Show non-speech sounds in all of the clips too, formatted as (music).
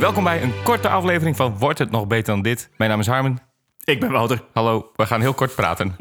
Welkom bij een korte aflevering van Wordt het nog beter dan dit? Mijn naam is Harmen. Ik ben Wouter. Hallo, we gaan heel kort praten.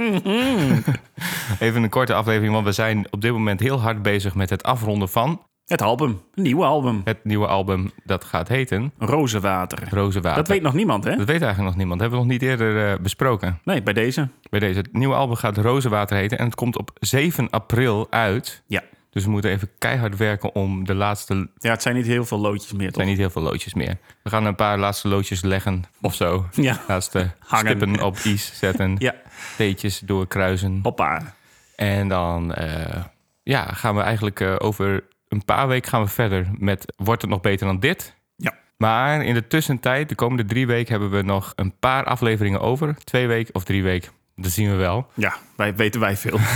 (laughs) Even een korte aflevering, want we zijn op dit moment heel hard bezig met het afronden van Het album. Een nieuwe album. het nieuwe album dat gaat heten Rozenwater. Rozenwater. Dat weet nog niemand, hè? Dat weet eigenlijk nog niemand. Dat hebben we nog niet eerder eh, besproken. Nee, bij deze. Bij deze. Het nieuwe album gaat Rozenwater heten en het komt op 7 april uit. Ja. Dus we moeten even keihard werken om de laatste... Ja, het zijn niet heel veel loodjes meer, Er toch? zijn niet heel veel loodjes meer. We gaan een paar laatste loodjes leggen of zo. Ja. Laatste (laughs) Hangen. stippen op is zetten. Ja. Theetjes doorkruisen. Hoppa. En dan eh, ja, gaan we eigenlijk eh, over een paar weken gaan we verder met... Wordt het nog beter dan dit? Ja. Maar in de tussentijd, de komende drie weken... hebben we nog een paar afleveringen over. Twee weken of drie weken. Dat zien we wel. Ja, wij weten wij veel. (laughs)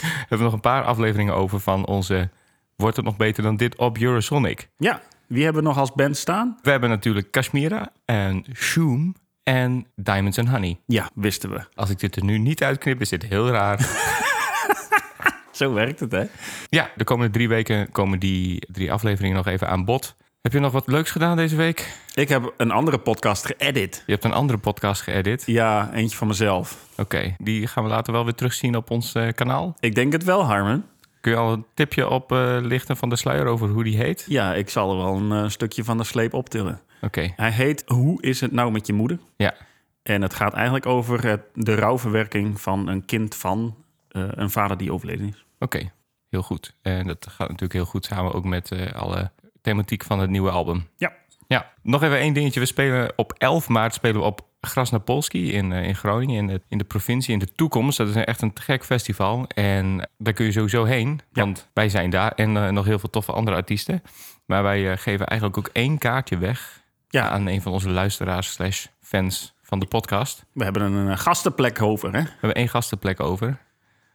We hebben nog een paar afleveringen over van onze... Wordt het nog beter dan dit op Eurosonic? Ja. Wie hebben we nog als band staan? We hebben natuurlijk Kashmira en Shoom en Diamonds and Honey. Ja, wisten we. Als ik dit er nu niet uitknip, is dit heel raar. (laughs) Zo werkt het, hè? ja, de komende drie weken komen die drie afleveringen nog even aan bod. Heb je nog wat leuks gedaan deze week? Ik heb een andere podcast geëdit. Je hebt een andere podcast geëdit. Ja, eentje van mezelf. Oké, die gaan we later wel weer terugzien op ons eh, kanaal. Ik denk het wel, Harmen. Kun je al een tipje op eh, lichten van de sluier over hoe die heet? Ja, ik zal er wel een eh, stukje van de sleep optillen. Oké, Hij heet Hoe is het nou met je moeder? ja. En het gaat eigenlijk over het, de rouwverwerking van een kind van een vader die overleden is. Oké, heel goed. En dat gaat natuurlijk heel goed samen ook met alle thematiek van het nieuwe album. Ja. Ja, nog even één dingetje. We spelen op 11 maart spelen we op Grasnapolski in, eh, in Groningen, in de, in de provincie, in de toekomst. Dat is een- echt een te gek festival. En daar kun je sowieso heen, Ja. want wij zijn daar. En eh, nog heel veel toffe andere artiesten. Maar wij eh, geven eigenlijk ook één kaartje weg Ja. aan een van onze luisteraars slash fans van de podcast. We hebben een, eh, gastenplek over, hè? We hebben één gastenplek over.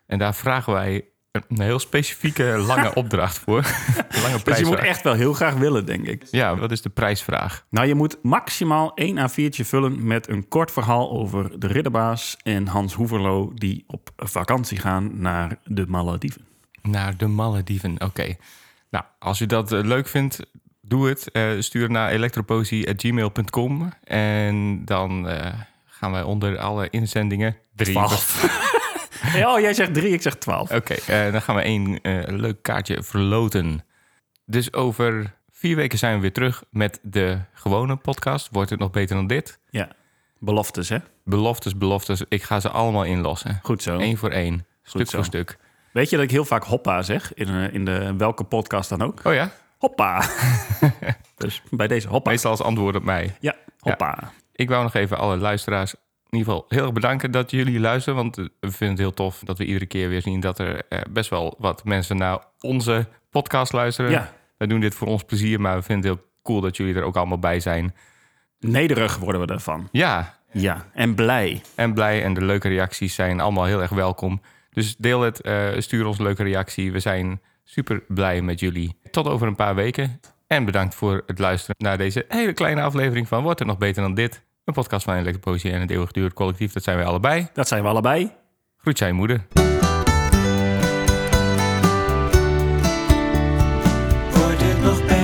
En daar vragen wij een heel specifieke lange (laughs) opdracht voor. (laughs) Lange Dus je moet echt wel heel graag willen, denk ik. Ja, wat is de prijsvraag? Nou, je moet maximaal één A4'tje vullen met een kort verhaal over de ridderbaas en Hans Hoeverlo... die op vakantie gaan naar de Malediven. Naar de Malediven, oké. Nou, als u dat eh, leuk vindt, doe het. Eh, stuur naar elektropoëzie.gmail.com. En dan eh, gaan wij onder alle inzendingen... Drie. (laughs) Ja, (laughs) oh, jij zegt drie, ik zeg twaalf. Oké, eh, dan gaan we één eh, leuk kaartje verloten. Dus over vier weken zijn we weer terug met de gewone podcast. Wordt het nog beter dan dit? Ja, beloftes, hè? Beloftes, beloftes. Ik ga ze allemaal inlossen. Goed zo. Eén voor één. Stuk voor stuk. Weet je dat ik heel vaak hoppa zeg? In, eh, in de welke podcast dan ook? Oh ja? Hoppa. (laughs) dus bij deze hoppa. Meestal als antwoord op mij. Ja, hoppa. Ik wou nog even alle luisteraars in ieder geval heel erg bedanken dat jullie luisteren. Want eh, we vinden het heel tof dat we iedere keer weer zien dat er eh, best wel wat mensen naar onze podcast luisteren. Ja. Wij doen dit voor ons plezier, maar we vinden het heel cool dat jullie er ook allemaal bij zijn. Nederig worden we ervan. Ja, Ja, en blij. en blij en de leuke reacties zijn allemaal heel erg welkom. Dus deel het, eh, stuur ons een leuke reactie. We zijn super blij met jullie. Tot over een paar weken. En bedankt voor het luisteren naar deze hele kleine aflevering van Wordt het nog beter dan dit? Een podcast van Elektropoëzie en het Eeuwigdurend Collectief. Dat zijn wij allebei. Dat zijn we allebei. Groet jij moeder. Wordt het nog beter?